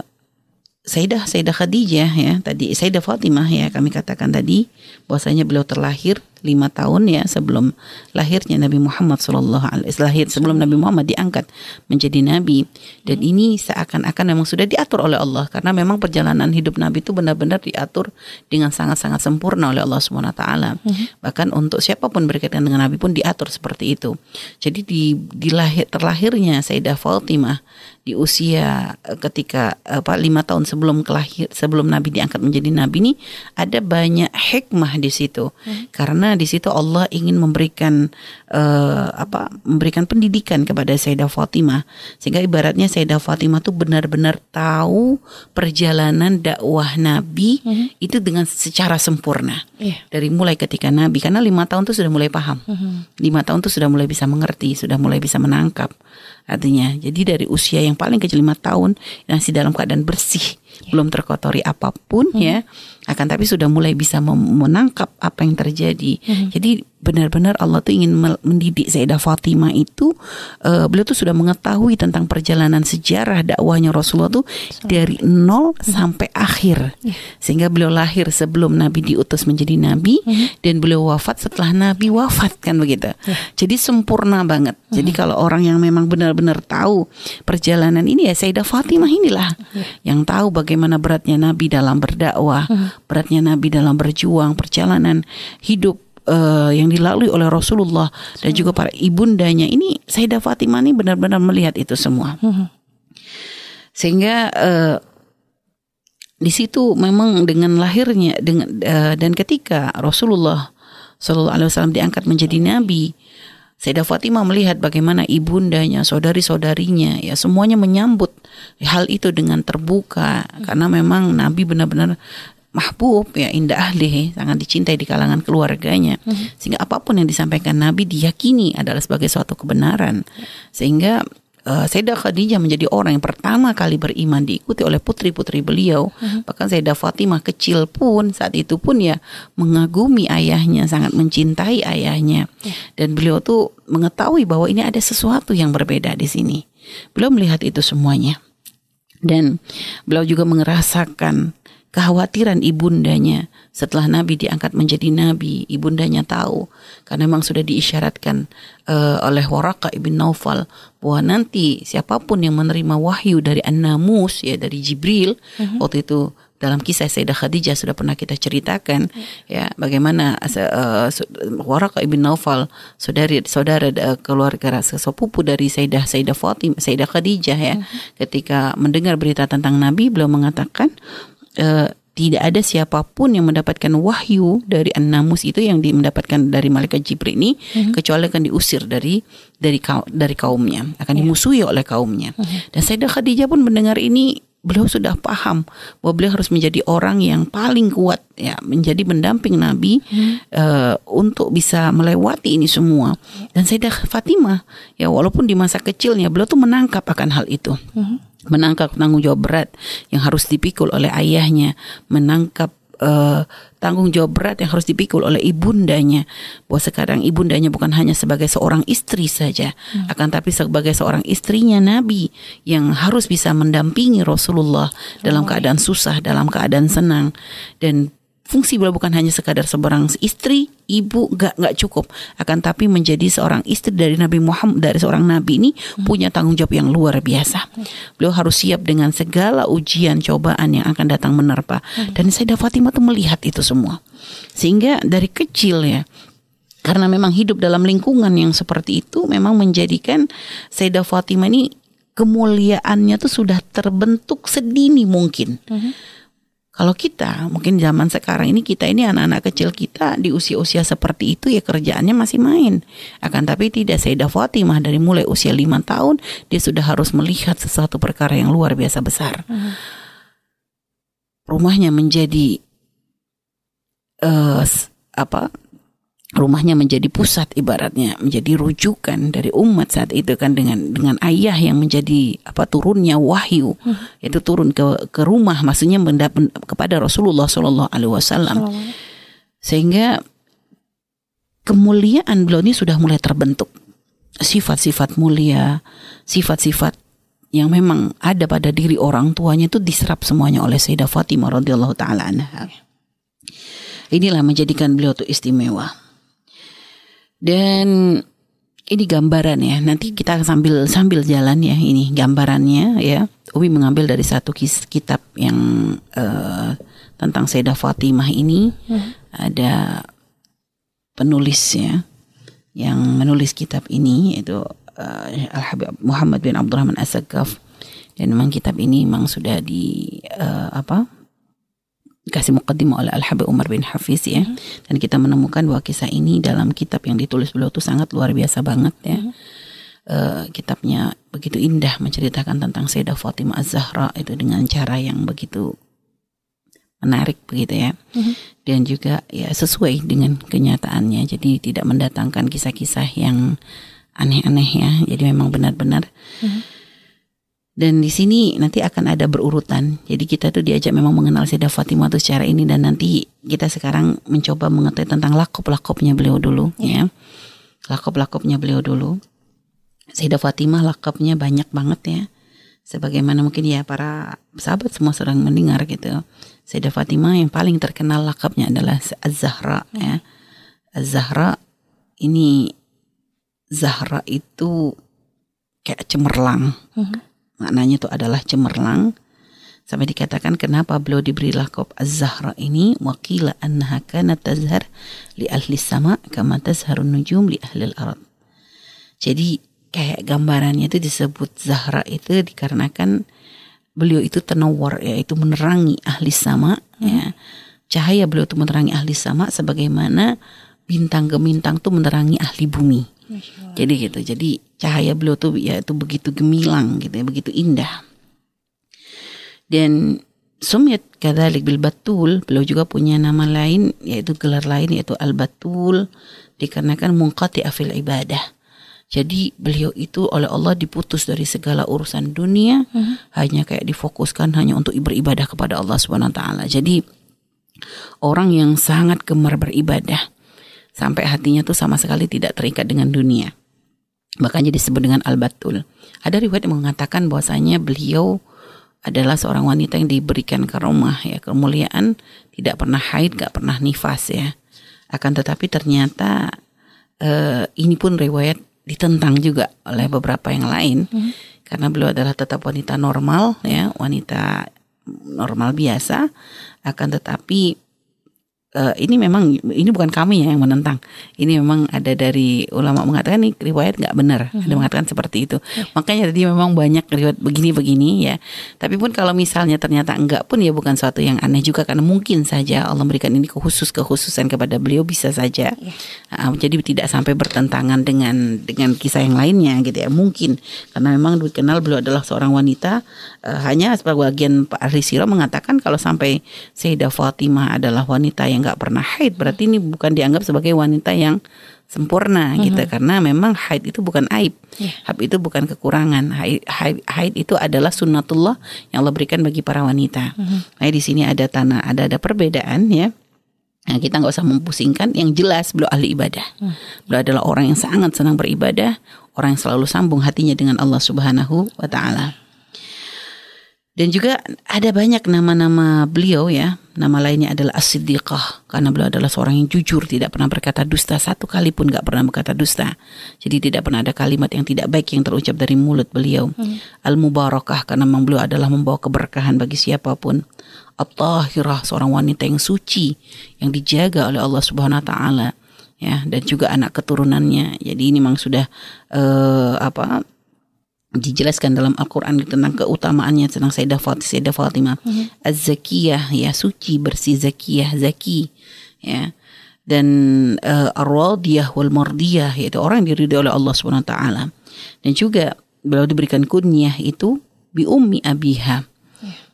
S3: Sayyidah Sayyidah Khadijah ya tadi Sayyidah Fatimah ya kami katakan tadi bahwasanya beliau terlahir lima tahun ya sebelum lahirnya Nabi Muhammad Shallallahu Alaihi lahir sebelum Nabi Muhammad diangkat menjadi Nabi dan ini seakan-akan memang sudah diatur oleh Allah karena memang perjalanan hidup Nabi itu benar-benar diatur dengan sangat-sangat sempurna oleh Allah Subhanahu Taala hmm. bahkan untuk siapa pun berkaitan dengan Nabi pun diatur seperti itu jadi di, di lahir, terlahirnya Sayyidah Fatimah di usia eh, ketika apa lima tahun sebelum kelahir sebelum Nabi diangkat menjadi Nabi ini ada banyak hikmah di situ hmm. karena karena di situ Allah ingin memberikan uh, apa memberikan pendidikan kepada Sayyidah Fatimah sehingga ibaratnya Sayyidah Fatimah tuh benar-benar tahu perjalanan dakwah Nabi mm-hmm. itu dengan secara sempurna yeah. dari mulai ketika Nabi karena lima tahun tuh sudah mulai paham mm-hmm. lima tahun tuh sudah mulai bisa mengerti sudah mulai bisa menangkap artinya jadi dari usia yang paling kecil lima tahun masih dalam keadaan bersih yeah. belum terkotori apa pun mm-hmm. ya akan tapi sudah mulai bisa menangkap apa yang terjadi. Mm-hmm. Jadi benar-benar Allah tuh ingin mendidik Sayyidah Fatimah itu uh, beliau tuh sudah mengetahui tentang perjalanan sejarah dakwahnya Rasulullah tuh so. dari nol mm-hmm. sampai akhir. Yeah. Sehingga beliau lahir sebelum Nabi diutus menjadi nabi mm-hmm. dan beliau wafat setelah Nabi wafat kan begitu. Yeah. Jadi sempurna banget. Mm-hmm. Jadi kalau orang yang memang benar-benar tahu perjalanan ini ya Sayyidah Fatimah inilah yeah. yang tahu bagaimana beratnya Nabi dalam berdakwah. Mm-hmm beratnya Nabi dalam berjuang perjalanan hidup uh, yang dilalui oleh Rasulullah dan juga para ibundanya. Ini Sayyidah Fatimah ini benar-benar melihat itu semua. Hmm. sehingga uh, di situ memang dengan lahirnya dengan uh, dan ketika Rasulullah Shallallahu Alaihi Wasallam diangkat menjadi nabi Sayyidah Fatimah melihat bagaimana ibundanya, saudari-saudarinya, ya semuanya menyambut hal itu dengan terbuka. Karena memang Nabi benar-benar mahbub ya indah ahli sangat dicintai di kalangan keluarganya hmm. sehingga apa pun yang disampaikan Nabi diyakini adalah sebagai suatu kebenaran sehingga uh, Sayyidah Khadijah menjadi orang yang pertama kali beriman diikuti oleh putri-putri beliau hmm. bahkan Sayyidah Fatimah kecil pun saat itu pun ya mengagumi ayahnya sangat mencintai ayahnya hmm. dan beliau tuh mengetahui bahwa ini ada sesuatu yang berbeda di sini beliau melihat itu semuanya dan beliau juga merasakan kekhawatiran ibundanya setelah Nabi diangkat menjadi Nabi ibundanya tahu karena memang sudah diisyaratkan uh, oleh Waraka ibn Naufal bahwa nanti siapa pun yang menerima wahyu dari An-Namus ya dari Jibril uh-huh. waktu itu dalam kisah Sayyidah Khadijah sudah pernah kita ceritakan uh-huh. ya bagaimana uh, Waraka ibn Naufal saudari saudara uh, keluarga sesepupu dari Sayyidah Sayyidah Fatimah Sayyidah Khadijah ya uh-huh. ketika mendengar berita tentang Nabi beliau mengatakan uh, tidak ada siapa pun yang mendapatkan wahyu dari An-Namus itu yang mendapatkan dari malaikat Jibril ini mm-hmm. kecuali akan diusir dari dari kaum, dari kaumnya, akan yeah. dimusuhi oleh kaumnya. Mm-hmm. Dan Sayyidah Khadijah pun mendengar ini beliau sudah paham bahwa beliau harus menjadi orang yang paling kuat ya menjadi pendamping Nabi hmm. uh, untuk bisa melewati ini semua dan Sayyidah Fatimah ya walaupun di masa kecilnya beliau tuh menangkap akan hal itu hmm menangkap tanggung jawab berat yang harus dipikul oleh ayahnya, menangkap uh, tanggung jawab berat yang harus dipikul oleh ibundanya bahwa sekarang ibundanya bukan hanya sebagai seorang istri saja hmm. akan tapi sebagai seorang istrinya Nabi yang harus bisa mendampingi Rasulullah oh. dalam keadaan susah dalam keadaan senang dan fungsi beliau bukan hanya sekadar seorang istri, ibu, gak nggak cukup, akan tapi menjadi seorang istri dari Nabi Muhammad dari seorang nabi ini hmm. punya tanggung jawab yang luar biasa. Beliau harus siap dengan segala ujian cobaan yang akan datang menerpa. Hmm. Dan Sayyidah Fatimah tuh melihat itu semua. Sehingga dari kecil ya karena memang hidup dalam lingkungan yang seperti itu memang menjadikan Sayyidah Fatimah ini kemuliaannya tuh sudah terbentuk sedini mungkin. Hmm kalau kita mungkin zaman sekarang ini kita ini anak-anak kecil kita di usia-usia seperti itu ya kerjaannya masih main. Akan tapi tidak Sayyidah Fatimah dari mulai usia lima tahun dia sudah harus melihat sesuatu perkara yang luar biasa besar. Hmm. Rumahnya menjadi uh, apa rumahnya menjadi pusat ibaratnya menjadi rujukan dari umat saat itu kan dengan dengan ayah yang menjadi apa turunnya wahyu hmm. itu turun ke ke rumah maksudnya mendapat kepada Rasulullah Shallallahu Alaihi Wasallam sehingga kemuliaan beliau ini sudah mulai terbentuk sifat-sifat mulia sifat-sifat yang memang ada pada diri orang tuanya itu diserap semuanya oleh Sayyidah Fatimah radhiyallahu taala anha. Inilah menjadikan beliau itu istimewa. Dan ini gambaran ya. Nanti kita sambil sambil jalan ya ini gambarannya ya. Umi mengambil dari satu kis, kitab yang uh, tentang Sayyidah Fatimah ini hmm. ada penulisnya yang menulis kitab ini yaitu uh, Al Habib Muhammad bin Abdurrahman As-Sakaf dan memang kitab ini memang sudah di uh, apa dikasih mukaddimah oleh Al Habib Umar bin Hafiz ya. Dan kita menemukan bahwa kisah ini dalam kitab yang ditulis beliau itu sangat luar biasa banget ya. Eh, kitabnya begitu indah menceritakan tentang Sayyidah Fatimah Az-Zahra itu dengan cara yang begitu menarik begitu ya. Dan juga ya sesuai dengan kenyataannya. Jadi tidak mendatangkan kisah-kisah yang aneh-aneh ya. Jadi memang benar-benar dan di sini nanti akan ada berurutan. Jadi kita tuh diajak memang mengenal Sayyidah Fatimah tuh secara ini dan nanti kita sekarang mencoba mengetahui tentang lakop-lakopnya beliau dulu ya. Lakop-lakopnya beliau dulu. Sayyidah Fatimah lakopnya banyak banget ya. Sebagaimana mungkin ya para sahabat semua sedang mendengar gitu. Sayyidah Fatimah yang paling terkenal lakopnya adalah Az-Zahra ya. Az-Zahra ini Zahra itu kayak cemerlang. Maknanya itu adalah cemerlang. Sampai dikatakan kenapa beliau diberi lakop Az-Zahra ini wakila annaha kanat tazhar li ahli sama kama tazharun nujum li ahli al-ard. Jadi kayak gambarannya itu disebut Zahra itu dikarenakan beliau itu tenawar yaitu menerangi ahli sama ya. Cahaya beliau itu menerangi ahli sama sebagaimana bintang gemintang itu menerangi ahli bumi. Jadi gitu. Jadi cahaya beliau tuh ya itu begitu gemilang gitu ya, begitu indah. Dan Sumyat kadzalik bil batul, beliau juga punya nama lain yaitu gelar lain yaitu al batul dikarenakan mungkati afil ibadah. Jadi beliau itu oleh Allah diputus dari segala urusan dunia, hanya kayak difokuskan hanya untuk beribadah kepada Allah Subhanahu wa taala. Jadi orang yang sangat gemar beribadah sampai hatinya tuh sama sekali tidak terikat dengan dunia. Makanya disebut dengan al-batul. Ada riwayat yang mengatakan bahwasanya beliau adalah seorang wanita yang diberikan karomah ya kemuliaan, tidak pernah haid, gak pernah nifas ya. Akan tetapi ternyata eh, ini pun riwayat ditentang juga oleh beberapa yang lain karena beliau adalah tetap wanita normal ya, wanita normal biasa akan tetapi eh, ini memang ini bukan kami ya yang menentang. Ini memang ada dari ulama mengatakan ini riwayat nggak benar. Ada mengatakan seperti itu. Makanya tadi memang banyak riwayat begini-begini ya. Tapi pun kalau misalnya ternyata enggak pun ya bukan suatu yang aneh juga karena mungkin saja Allah memberikan ini khusus kekhususan kepada beliau bisa saja. Ah, jadi tidak sampai bertentangan dengan dengan kisah yang lainnya gitu ya. Mungkin karena memang dikenal beliau adalah seorang wanita eh, hanya sebagian Pak Arisiro mengatakan kalau sampai Sayyidah Fatimah adalah wanita yang nggak pernah haid. Berarti ini bukan dianggap sebagai wanita yang sempurna gitu. Karena memang haid itu bukan aib. Haid itu bukan kekurangan. Haid, haid, haid itu adalah sunnatullah yang Allah berikan bagi para wanita. Nah di sini ada tanah ada ada perbedaan ya. Nah, kita nggak usah mempusingkan. Yang jelas beliau ahli ibadah. Beliau adalah orang yang sangat senang beribadah, orang yang selalu sambung hatinya dengan Allah Subhanahu wa taala. Dan juga ada banyak nama-nama beliau ya. Nama lainnya adalah As-Siddiqah. Karena beliau adalah seorang yang jujur, tidak pernah berkata dusta. Satu kali pun gak pernah berkata dusta. Jadi tidak pernah ada kalimat yang tidak baik yang terucap dari mulut beliau. Al-Mubarakah, karena memang beliau adalah membawa keberkahan bagi siapa pun. At-Tahirah, seorang wanita yang suci, yang dijaga oleh Allah Subhanahu Wa Taala. Ya, dan juga anak keturunannya. Jadi ini memang sudah eh, apa dijelaskan dalam Al-Quran tentang keutamaannya tentang Sayyidah Fatimah, Sayyidah Fatimah. Az-Zakiyah ya suci bersih zakiyah zaki ya dan uh, ar-radiyah wal mardiyah yaitu orang yang diridhoi oleh Allah Subhanahu wa taala. Dan juga beliau diberikan kunyah itu bi ummi abiha.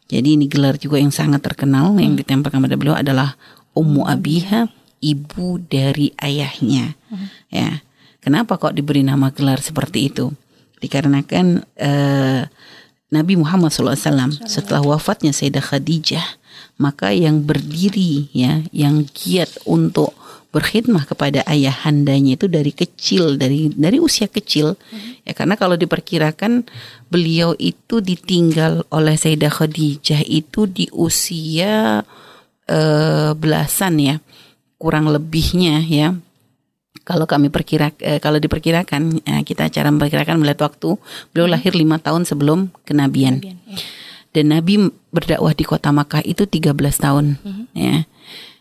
S3: Jadi ini gelar juga yang sangat terkenal yang ditempelkan pada beliau adalah ummu abiha, ibu dari ayahnya. Ya. Kenapa kok diberi nama gelar seperti itu? Dikarenakan eh, Nabi Muhammad SAW setelah wafatnya Sayyidah Khadijah maka yang berdiri ya yang giat untuk berkhidmah kepada ayahandanya itu dari kecil dari dari usia kecil. Ya karena kalau diperkirakan beliau itu ditinggal oleh Sayyidah Khadijah itu di usia eh, belasan ya kurang lebihnya ya kalau kami perkira eh, kalau diperkirakan eh, kita cara memperkirakan melihat waktu beliau lahir lima tahun sebelum kenabian. Dan Nabi berdakwah di kota Makkah itu 13 tahun ya.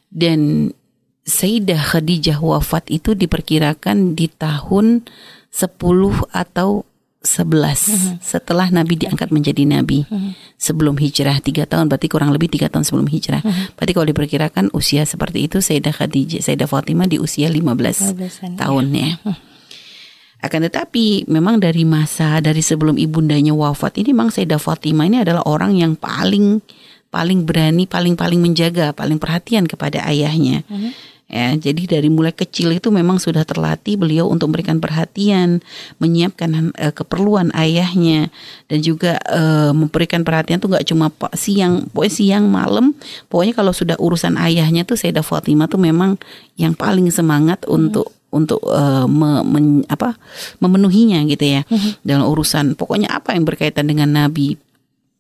S3: Dan Sayyidah Khadijah wafat itu diperkirakan di tahun 10 atau 11 setelah Nabi diangkat menjadi Nabi. Sebelum hijrah tiga tahun berarti kurang lebih tiga tahun sebelum hijrah. Berarti kalau diperkirakan usia seperti itu Sayyidah Khadijah Sayyidah Fatimah di usia 15
S1: 15-an,
S3: tahun ya. Akan tetapi memang dari masa dari sebelum ibundanya wafat ini memang Sayyidah Fatimah ini adalah orang yang paling paling berani paling paling menjaga paling perhatian kepada ayahnya Ya, jadi dari mulai kecil itu memang sudah terlatih beliau untuk memberikan perhatian, menyiapkan eh, keperluan ayahnya dan juga eh, memberikan perhatian tuh nggak cuma siang, pokoknya siang malam, pokoknya kalau sudah urusan ayahnya tuh Sayyidah Fatimah tuh memang yang paling semangat untuk untuk eh, me- men- apa memenuhinya gitu ya dalam urusan. Pokoknya apa yang berkaitan dengan Nabi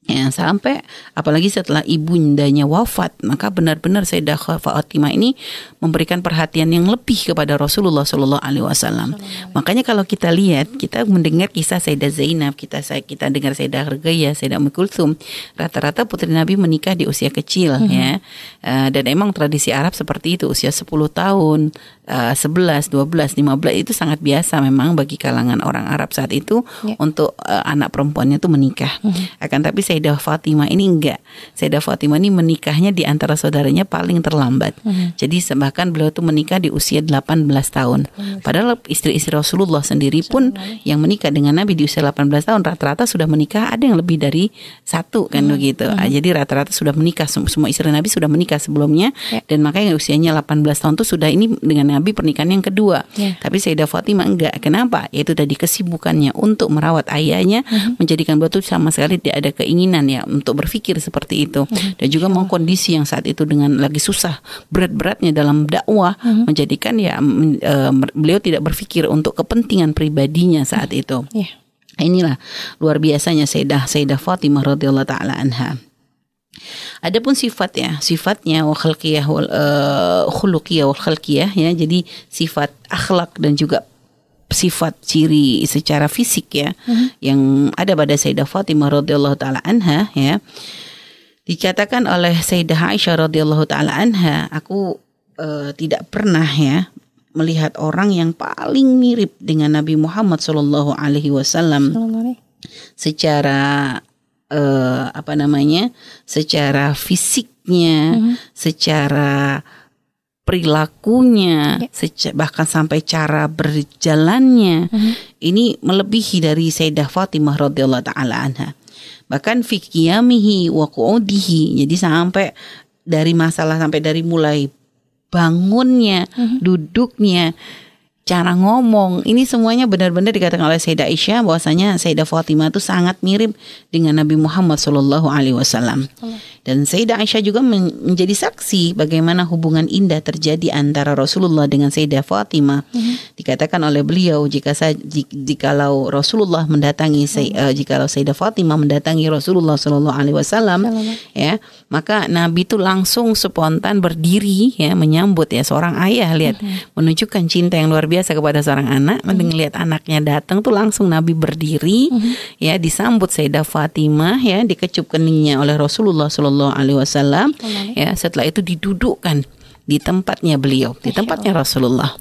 S3: Ya, sampai apalagi setelah ibundanya wafat, maka benar-benar Sayyidah Fatimah ini memberikan perhatian yang lebih kepada Rasulullah Shallallahu Alaihi Wasallam. Makanya kalau kita lihat, kita mendengar kisah Sayyidah Zainab, kita kita dengar Sayyidah Ruqayyah, Sayyidah Ummu Kulthum, rata-rata putri Nabi menikah di usia kecil ya. Eh, dan emang tradisi Arab seperti itu, usia 10 tahun, eh, 11, 12, 15 itu sangat biasa memang bagi kalangan orang Arab saat itu
S1: Ya.
S3: untuk eh, anak perempuannya tuh menikah. Akan tapi Sayyidah Fatimah ini enggak. Sayyidah Fatimah ini menikahnya di antara saudaranya paling terlambat. Jadi se- bahkan beliau tuh menikah di usia 18 tahun. Padahal istri-istri Rasulullah sendiri pun yang menikah dengan Nabi di usia 18 tahun rata-rata sudah menikah ada yang lebih dari satu kan begitu. Ah, Jadi rata-rata sudah menikah sem- semua istri Nabi sudah menikah sebelumnya
S1: Ya.
S3: dan makanya usianya 18 tahun tuh sudah ini dengan Nabi pernikahan yang kedua.
S1: Ya.
S3: Tapi Sayyidah Fatimah enggak. Kenapa? Yaitu tadi kesibukannya untuk merawat ayahnya menjadikan beliau tuh sama sekali tidak ada keinginan ya untuk berpikir seperti itu dan juga mau kondisi yang saat itu dengan lagi susah berat-beratnya dalam dakwah menjadikan ya men- eh, beliau tidak berpikir untuk kepentingan pribadinya saat itu.
S1: Ya.
S3: Inilah luar biasanya Sayyidah Sayyidah Fatimah radhiyallahu taala anha. Adapun sifat ya, sifatnya wa khalqiyah wal uh, khuluqiyah wal khalqiyah ya. Jadi sifat akhlak dan juga sifat ciri secara fisik ya yang ada pada Sayyidah Fatimah radhiyallahu taala anha ya. Dikatakan oleh Sayyidah Aisyah radhiyallahu taala anha, aku eh, tidak pernah ya melihat orang yang paling mirip dengan Nabi Muhammad sallallahu alaihi wasallam secara eh, apa namanya secara fisiknya secara perilakunya seca- bahkan sampai cara berjalannya. Ini melebihi dari Sayyidah Fatimah radhiyallahu taala anha. Bahkan fi qiyamihi wa qu'udihi. Jadi sampai dari masalah sampai dari mulai bangunnya duduknya cara ngomong. Ini semuanya benar-benar dikatakan oleh Sayyidah Aisyah bahwasanya Sayyidah Fatimah itu sangat mirip dengan Nabi Muhammad Shallallahu Alaihi Wasallam. Dan Sayyidah Aisyah juga men- menjadi saksi bagaimana hubungan indah terjadi antara Rasulullah dengan Sayyidah Fatimah. Dikatakan oleh beliau jika sa- jik- jikalau Rasulullah mendatangi Say- eh, jikalau Sayyidah Fatimah mendatangi Rasulullah Shallallahu Alaihi Wasallam ya maka Nabi itu langsung spontan berdiri ya menyambut ya seorang ayah lihat menunjukkan cinta yang luar biasa kepada seorang anak melihat anaknya datang tuh langsung Nabi berdiri ya disambut Sayyidah Fatimah ya dikecup keningnya oleh Rasulullah Shallallahu Alaihi Wasallam ya. Setelah itu didudukkan di tempatnya beliau di tempatnya Rasulullah.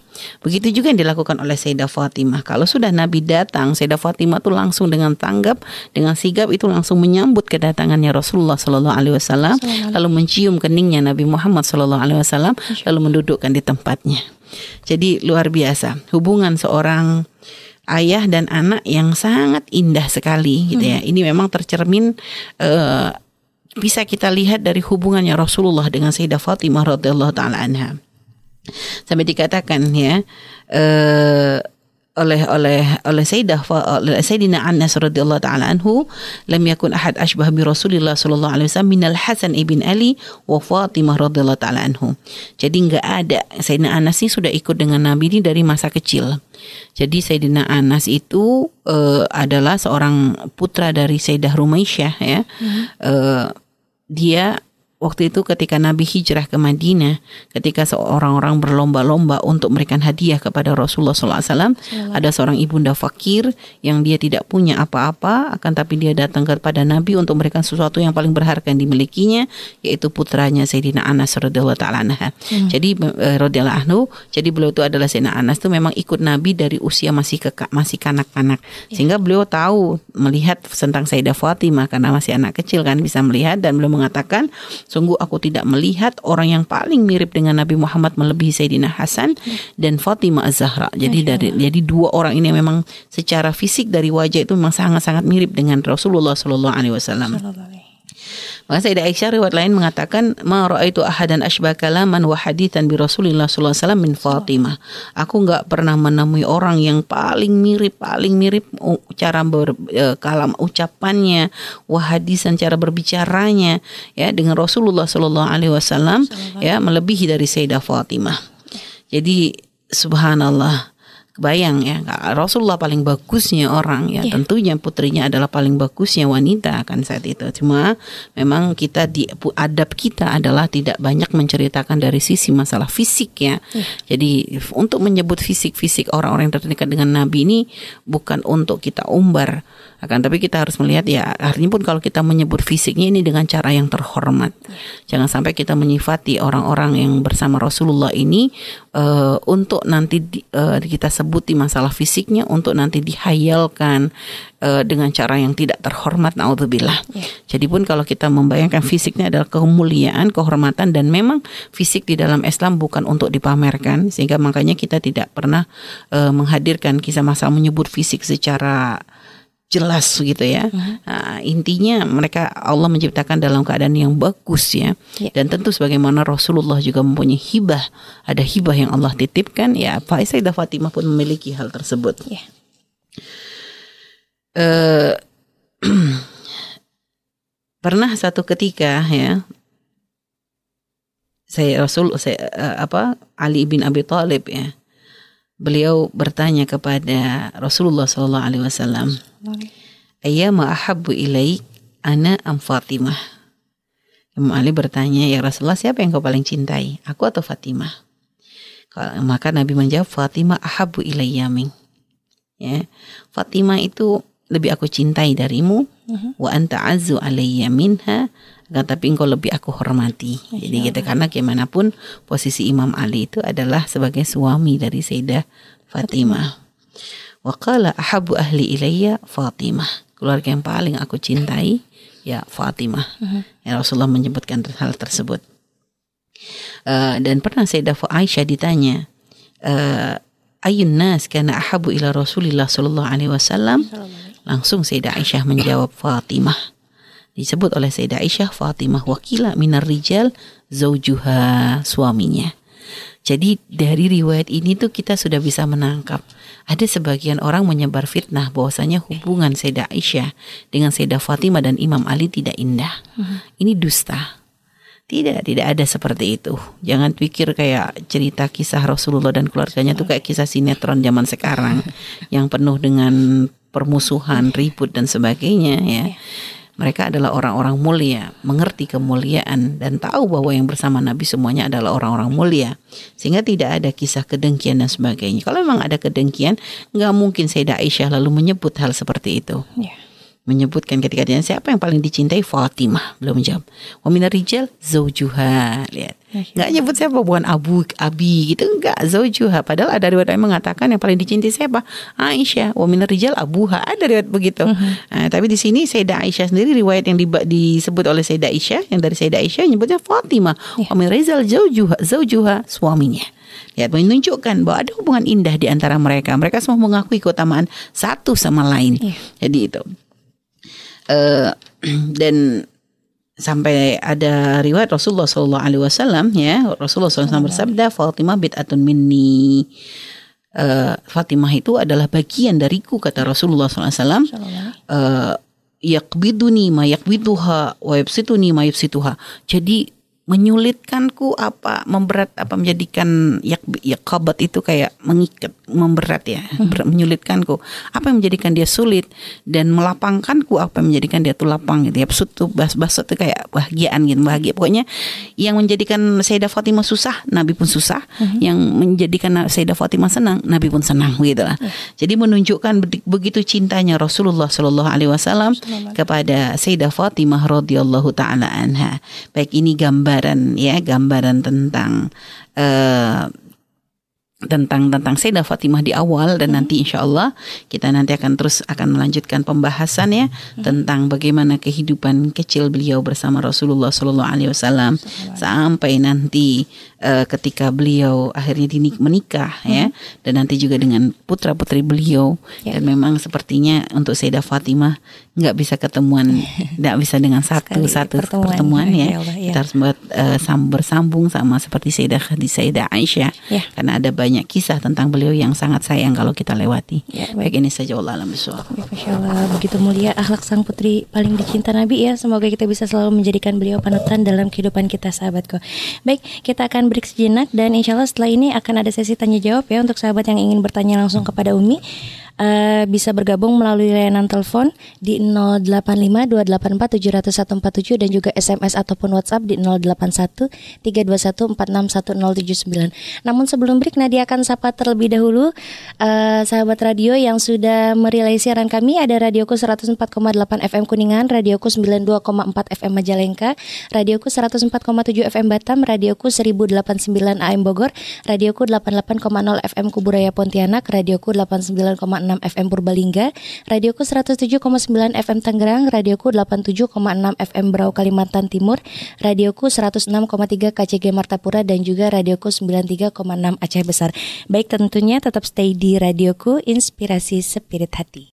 S3: Begitu juga yang dilakukan oleh Sayyidah Fatimah. Kalau sudah Nabi datang Sayyidah Fatimah tuh langsung dengan tanggap dengan sigap itu langsung menyambut kedatangannya Rasulullah Shallallahu Alaihi Wasallam lalu mencium keningnya Nabi Muhammad Shallallahu Alaihi Wasallam lalu mendudukkan di tempatnya jadi luar biasa. Hubungan seorang ayah dan anak yang sangat indah sekali gitu ya. Ini memang tercermin eh, bisa kita lihat dari hubungannya Rasulullah dengan Sayyidah Fatimah radhiyallahu taala anha. Sampai dikatakan ya eh oleh oleh oleh Sayyidah oleh Sayyidina Anas radhiyallahu taala anhu lam yakun ahad ashbah bi Rasulillah sallallahu alaihi wasallam minal Hasan ibn Ali wa Fatimah radhiyallahu taala anhu. Jadi enggak ada Sayyidina Anas ini sudah ikut dengan Nabi ini dari masa kecil. Jadi Sayyidina Anas itu eh, adalah seorang putra dari Sayyidah Rumaisyah ya. Eh, dia waktu itu ketika Nabi hijrah ke Madinah, ketika seorang orang berlomba-lomba untuk memberikan hadiah kepada Rasulullah SAW, ada seorang ibunda fakir yang dia tidak punya apa-apa, akan tapi dia datang kepada Nabi untuk memberikan sesuatu yang paling berharga yang dimilikinya, yaitu putranya Sayyidina Anas radhiyallahu taala anha.
S1: Hmm.
S3: Jadi eh, radhiyallahu anhu, jadi beliau itu adalah Sayyidina Anas itu memang ikut Nabi dari usia masih ke masih kanak-kanak, sehingga beliau tahu melihat tentang Sayyidah Fatimah karena masih anak kecil kan bisa melihat dan beliau mengatakan Sungguh aku tidak melihat orang yang paling mirip dengan Nabi Muhammad melebihi Sayyidina Hasan dan Fatimah Az-Zahra. Jadi dari jadi dua orang ini memang secara fisik dari wajah itu memang sangat-sangat mirip dengan Rasulullah Shallallahu alaihi wasallam. Maka Sayyidah Aisyah riwayat lain mengatakan ma raaitu ahadan asbah wa hadithan bi Rasulillah sallallahu alaihi wasallam min Fatimah. Aku nggak pernah menemui orang yang paling mirip paling mirip cara ber, uh, kalam ucapannya wa hadisan cara berbicaranya ya dengan Rasulullah sallallahu alaihi wasallam ya melebihi dari Sayyidah Fatimah. Jadi subhanallah Kebayang ya, Rasulullah paling bagusnya orang ya,
S1: Iya.
S3: tentunya putrinya adalah paling bagusnya wanita kan saat itu. Cuma memang kita di adab kita adalah tidak banyak menceritakan dari sisi masalah fisik ya. Jadi f- untuk menyebut fisik-fisik orang-orang yang terdekat dengan Nabi ini bukan untuk kita umbar, akan tapi kita harus melihat ya artinya pun kalau kita menyebut fisiknya ini dengan cara yang terhormat. Jangan sampai kita menyifati orang-orang yang bersama Rasulullah ini eh, untuk nanti di- eh, kita sebuti masalah fisiknya untuk nanti dihayalkan eh, dengan cara yang tidak terhormat naudzubillah. Jadi pun kalau kita membayangkan fisiknya adalah kemuliaan, kehormatan dan memang fisik di dalam Islam bukan untuk dipamerkan sehingga makanya kita tidak pernah eh, menghadirkan kisah masalah menyebut fisik secara jelas gitu ya. Nah, intinya mereka Allah menciptakan dalam keadaan yang bagus ya.
S1: Ya.
S3: Dan tentu sebagaimana Rasulullah juga mempunyai hibah, ada hibah yang Allah titipkan ya. Sayyidah Fatimah pun memiliki hal tersebut.
S1: Ya.
S3: Eh, pernah satu ketika ya saya Rasul saya eh, apa Ali bin Abi Thalib ya. Beliau bertanya kepada Rasulullah sallallahu alaihi wasallam, "Ayyama ahabbu ilaik ana am Fatimah?" Imam Ali bertanya, "Ya Rasulullah, siapa yang kau paling cintai? Aku atau Fatimah?" Maka Nabi menjawab, "Fatimah ahabbu ilayya min." Ya. Fatimah itu lebih aku cintai darimu wa anta azzu alayya minha akan tapi engkau lebih aku hormati. Jadi kita karena gimana pun posisi Imam Ali itu adalah sebagai suami dari Sayyidah Fatimah. Wa qala ahabbu ahli ilayya Fatimah. Keluarga yang paling aku cintai ya Fatimah. Ya Rasulullah menyebutkan hal tersebut. Eh, dan pernah Sayyidah Aisyah ditanya, eh, ayun nas kana ahabu ila Rasulillah sallallahu alaihi wasallam? Langsung Sayyidah Aisyah menjawab Fatimah. Disebut oleh Sayyidah Aisyah Fatimah wakila minar rijal zaujuha suaminya. Jadi dari riwayat ini tuh kita sudah bisa menangkap ada sebagian orang menyebar fitnah bahwasanya hubungan Sayyidah Aisyah dengan Sayyidah Fatimah dan Imam Ali tidak indah. Ini dusta. Tidak, tidak ada seperti itu. Jangan pikir kayak cerita kisah Rasulullah dan keluarganya tuh kayak kisah sinetron zaman sekarang yang penuh dengan permusuhan, ribut dan sebagainya ya. Mereka adalah orang-orang mulia, mengerti kemuliaan dan tahu bahwa yang bersama Nabi semuanya adalah orang-orang mulia. Sehingga tidak ada kisah kedengkian dan sebagainya. Kalau memang ada kedengkian, nggak mungkin Sayyidah Aisyah lalu menyebut hal seperti itu
S1: Ya.
S3: menyebutkan ketika dia siapa yang paling dicintai Fatimah belum menjawab wa minar rijal zaujuha lihat nggak nyebut siapa bukan abu abi gitu enggak. Zaujuha. Padahal ada riwayat yang mengatakan yang paling dicintai siapa? Aisyah. Wa minar rijal abuha. Ada riwayat begitu. Nah, tapi di sini Sayyidah Aisyah sendiri riwayat yang disebut oleh Sayyidah Aisyah yang dari Sayyidah Aisyah nyebutnya Fatimah. Wa minar rijal zaujuha zaujuha suaminya. Ya, menunjukkan bahwa ada hubungan indah di antara mereka. Mereka semua mengakui keutamaan satu sama lain.
S1: Iya.
S3: Jadi itu. Eh, dan sampai ada riwayat Rasulullah Shallallahu Alaihi Wasallam ya Rasulullah SAW bersabda Fatimah bid'atun minni. Eh, Fatimah itu adalah bagian dariku kata Rasulullah SAW eh yakbiduni ma yakbiduha wa yabsituni ma yabsituha. Jadi menyulitkanku apa memberat apa menjadikan ya ya kabat itu kayak mengikat memberat ya ber- menyulitkanku. Apa yang menjadikan dia sulit dan melapangkanku apa yang menjadikan dia tuh lapang gitu ya. Tuh bas-bas itu kayak bahagiaan gitu bahagia. Pokoknya yang menjadikan Sayyidah Fatimah susah Nabi pun susah. Yang menjadikan Sayyidah Fatimah senang Nabi pun senang gitu lah. Jadi menunjukkan be- begitu cintanya Rasulullah Shallallahu Alaihi Wasallam kepada Sayyidah Fatimah radhiyallahu taala anha. Baik ini gambaran ya gambaran tentang eh, tentang tentang Sayyidah Fatimah di awal dan nanti insya Allah kita nanti akan terus akan melanjutkan pembahasan ya tentang bagaimana kehidupan kecil beliau bersama Rasulullah Shallallahu Alaihi Wasallam. sampai nanti eh, ketika beliau akhirnya dinik menikah ya dan nanti juga dengan putra putri beliau
S1: Ya.
S3: dan memang sepertinya untuk Sayyidah Fatimah nggak bisa ketemuan nggak bisa dengan satu
S1: Sekali
S3: satu
S1: pertemuan.
S3: pertemuan,
S1: Ya
S3: ya
S1: Allah, ya.
S3: kita harus buat sam- bersambung sama seperti Sayyidah Khadijah Sayyidah Aisyah
S1: Ya.
S3: karena ada banyak kisah tentang beliau yang sangat sayang kalau kita lewati.
S1: Ya,
S3: Baik ini saja Allah alam.
S1: Baik, begitu mulia akhlak sang putri paling dicinta Nabi ya. Semoga kita bisa selalu menjadikan beliau panutan dalam kehidupan kita sahabatku. Baik, kita akan break sejenak dan insya Allah setelah ini akan ada sesi tanya jawab ya untuk sahabat yang ingin bertanya langsung kepada Umi. Eh, bisa bergabung melalui layanan telepon di 0852847047 dan juga SMS ataupun WhatsApp di 081321461079. Namun sebelum break Nadia akan sapa terlebih dahulu eh, sahabat radio yang sudah merilai siaran kami ada Radioku 104,8 FM Kuningan, Radioku 92,4 FM Majalengka, Radioku 104,7 FM Batam, Radioku 1089 AM Bogor, Radioku 88,0 FM Kuburaya Pontianak, Radioku 89,6 FM Purbalingga, Radioku 107,9 FM Tangerang, Radioku 87,6 FM Berau Kalimantan Timur, Radioku 106,3 KCG Martapura dan juga Radioku 93,6 Aceh Besar. Baik tentunya tetap stay di Radioku Inspirasi Spirit Hati.